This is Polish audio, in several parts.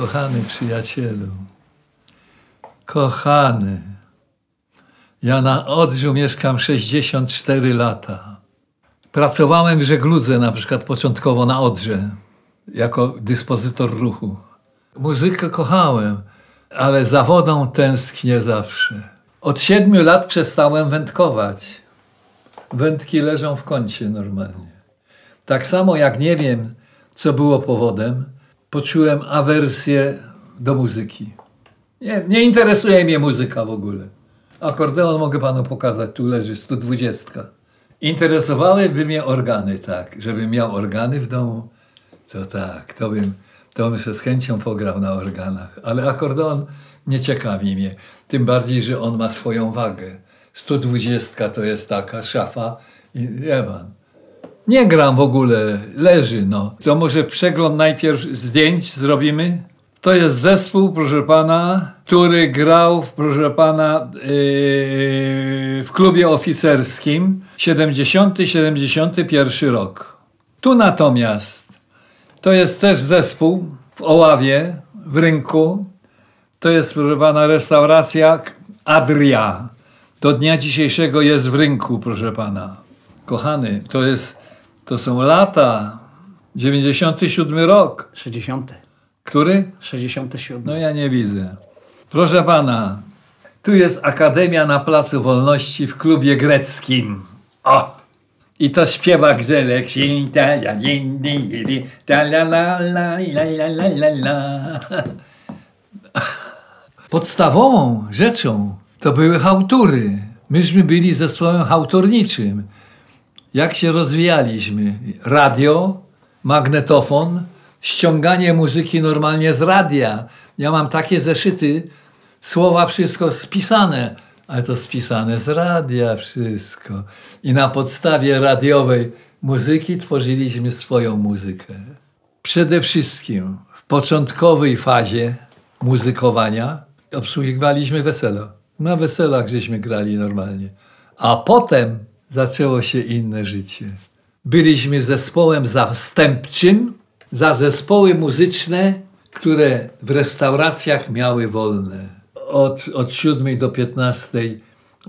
Kochany przyjacielu, kochany, ja na Odrzu mieszkam 64 lata. Pracowałem w żegludze na przykład początkowo na Odrze, jako dyspozytor ruchu. Muzykę kochałem, ale za wodą tęsknię zawsze. Od siedmiu lat przestałem wędkować. Wędki leżą w kącie normalnie. Tak samo jak nie wiem, co było powodem, poczułem awersję do muzyki. Nie, nie interesuje mnie muzyka w ogóle. Akordeon mogę panu pokazać, tu leży 120. Interesowałyby mnie organy, tak. Żebym miał organy w domu, to tak, to bym, to bym się z chęcią pograł na organach. Ale akordeon nie ciekawi mnie. Tym bardziej, że on ma swoją wagę. 120 to jest taka szafa i wie pan. Nie gram w ogóle, leży no. To może przegląd najpierw zdjęć zrobimy? To jest zespół, proszę pana, który grał, proszę pana, yy, w klubie oficerskim 70-71 rok. Tu natomiast to jest też zespół w Oławie, w rynku. To jest, proszę pana, restauracja Adria. Do dnia dzisiejszego jest w rynku, proszę pana. Kochany, to jest, to są lata. 97 rok. 60. Który? 67. No ja nie widzę. Proszę pana, tu jest Akademia na Placu Wolności w klubie greckim. O! I to śpiewa Grzelek. Podstawową rzeczą to były hałtury. Myśmy byli zespołem hałturniczym. Jak się rozwijaliśmy? Radio, magnetofon, ściąganie muzyki normalnie z radia. Ja mam takie zeszyty, słowa wszystko spisane, ale to spisane z radia wszystko. I na podstawie radiowej muzyki tworzyliśmy swoją muzykę. Przede wszystkim w początkowej fazie muzykowania obsługiwaliśmy wesela. Na weselach żeśmy grali normalnie. A potem zaczęło się inne życie. Byliśmy zespołem zastępczym za zespoły muzyczne, które w restauracjach miały wolne. Od, od 7 do 15,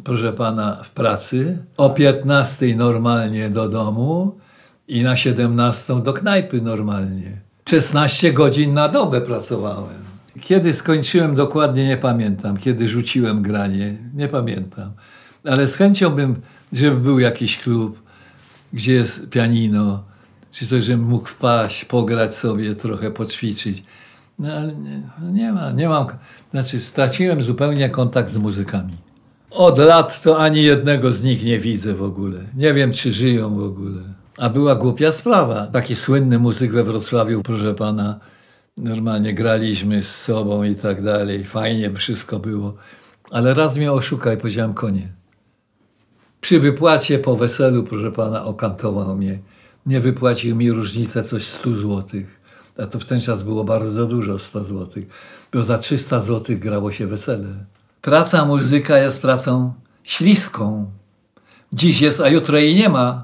proszę pana, w pracy, o 15 normalnie do domu i na 17 do knajpy normalnie. 16 godzin na dobę pracowałem. Kiedy skończyłem dokładnie nie pamiętam, kiedy rzuciłem granie, nie pamiętam. Ale z chęcią bym, żeby był jakiś klub, gdzie jest pianino, czy coś, żebym mógł wpaść, pograć sobie, trochę poćwiczyć. No ale nie, nie ma, nie mam. Znaczy, straciłem zupełnie kontakt z muzykami. Od lat to ani jednego z nich nie widzę w ogóle. Nie wiem, czy żyją w ogóle. A była głupia sprawa. Taki słynny muzyk we Wrocławiu, proszę pana, normalnie graliśmy z sobą i tak dalej. Fajnie wszystko było. Ale raz mnie oszukał i powiedziałem konie. Przy wypłacie po weselu, proszę pana, okantował mnie. Nie wypłacił mi różnicę coś 100 złotych. A to w ten czas było bardzo dużo, 100 złotych. Bo za 300 złotych grało się wesele. Praca muzyka jest pracą śliską. Dziś jest, a jutro jej nie ma.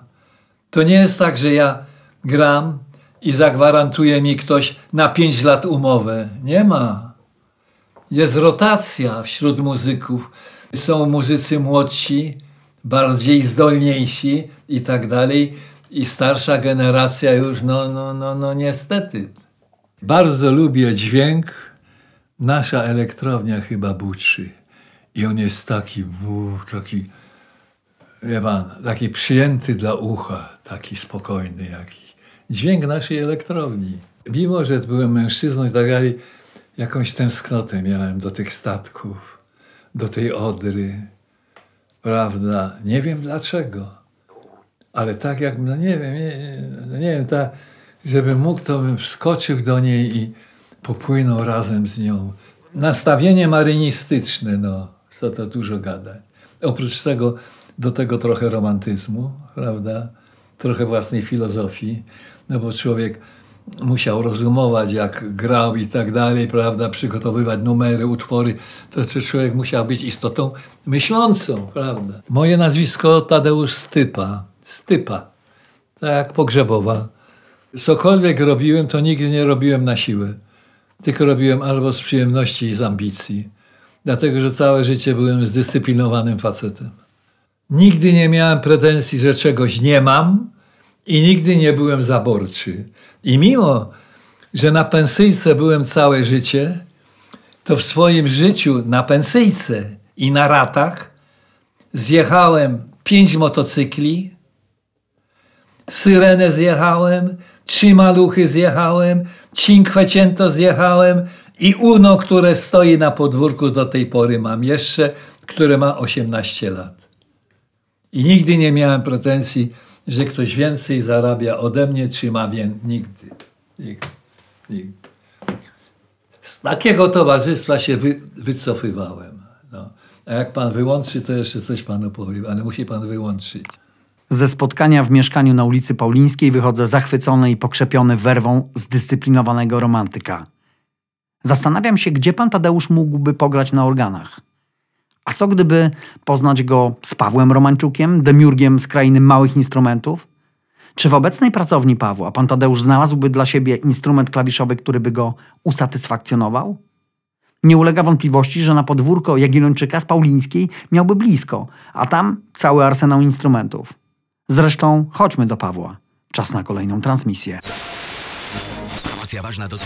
To nie jest tak, że ja gram i zagwarantuje mi ktoś na 5 lat umowę. Nie ma. Jest rotacja wśród muzyków. Są muzycy młodsi, bardziej zdolniejsi i tak dalej. I starsza generacja już, no, no, no, no niestety. Bardzo lubię dźwięk. Nasza elektrownia chyba buczy. I on jest taki, taki, wie pan, taki przyjęty dla ucha, taki spokojny jakiś. Dźwięk naszej elektrowni. Mimo, że byłem mężczyzną i tak dalej, jakąś tęsknotę miałem do tych statków, do tej Odry. Prawda? Nie wiem dlaczego. Ale tak jak, no nie wiem, nie, no nie wiem, tak, żebym mógł, to bym wskoczył do niej i popłynął razem z nią. Nastawienie marynistyczne, no, co to dużo gadać. Oprócz tego, do tego trochę romantyzmu, prawda? Trochę własnej filozofii, no bo człowiek musiał rozumować, jak grał i tak dalej, prawda, przygotowywać numery, utwory, to, człowiek musiał być istotą myślącą, prawda. Moje nazwisko Tadeusz Stypa, Stypa, tak jak pogrzebowa. Cokolwiek robiłem, to nigdy nie robiłem na siłę. tylko robiłem albo z przyjemności i z ambicji. Dlatego, że całe życie byłem zdyscyplinowanym facetem. Nigdy nie miałem pretensji, że czegoś nie mam i nigdy nie byłem zaborczy. I mimo, że na pensyjce byłem całe życie, to w swoim życiu na pensyjce i na ratach zjechałem pięć motocykli, Syrenę zjechałem, trzy maluchy zjechałem, Cinquecento zjechałem i Uno, które stoi na podwórku do tej pory mam jeszcze, które ma 18 lat. I nigdy nie miałem pretensji, że ktoś więcej zarabia ode mnie, czy ma więcej. Nigdy. Nigdy. Nigdy. Z takiego towarzystwa się wy, wycofywałem. No. A jak pan wyłączy, to jeszcze coś panu powiem, ale musi pan wyłączyć. Ze spotkania w mieszkaniu na ulicy Paulińskiej wychodzę zachwycony i pokrzepiony werwą zdyscyplinowanego romantyka. Zastanawiam się, gdzie pan Tadeusz mógłby pograć na organach. A co gdyby poznać go z Pawłem Romańczukiem, demiurgiem z krainy małych instrumentów? Czy w obecnej pracowni Pawła pan Tadeusz znalazłby dla siebie instrument klawiszowy, który by go usatysfakcjonował? Nie ulega wątpliwości, że na podwórko Jagiellończyka z Paulińskiej miałby blisko, a tam cały arsenał instrumentów. Zresztą chodźmy do Pawła. Czas na kolejną transmisję. Promocja ważna do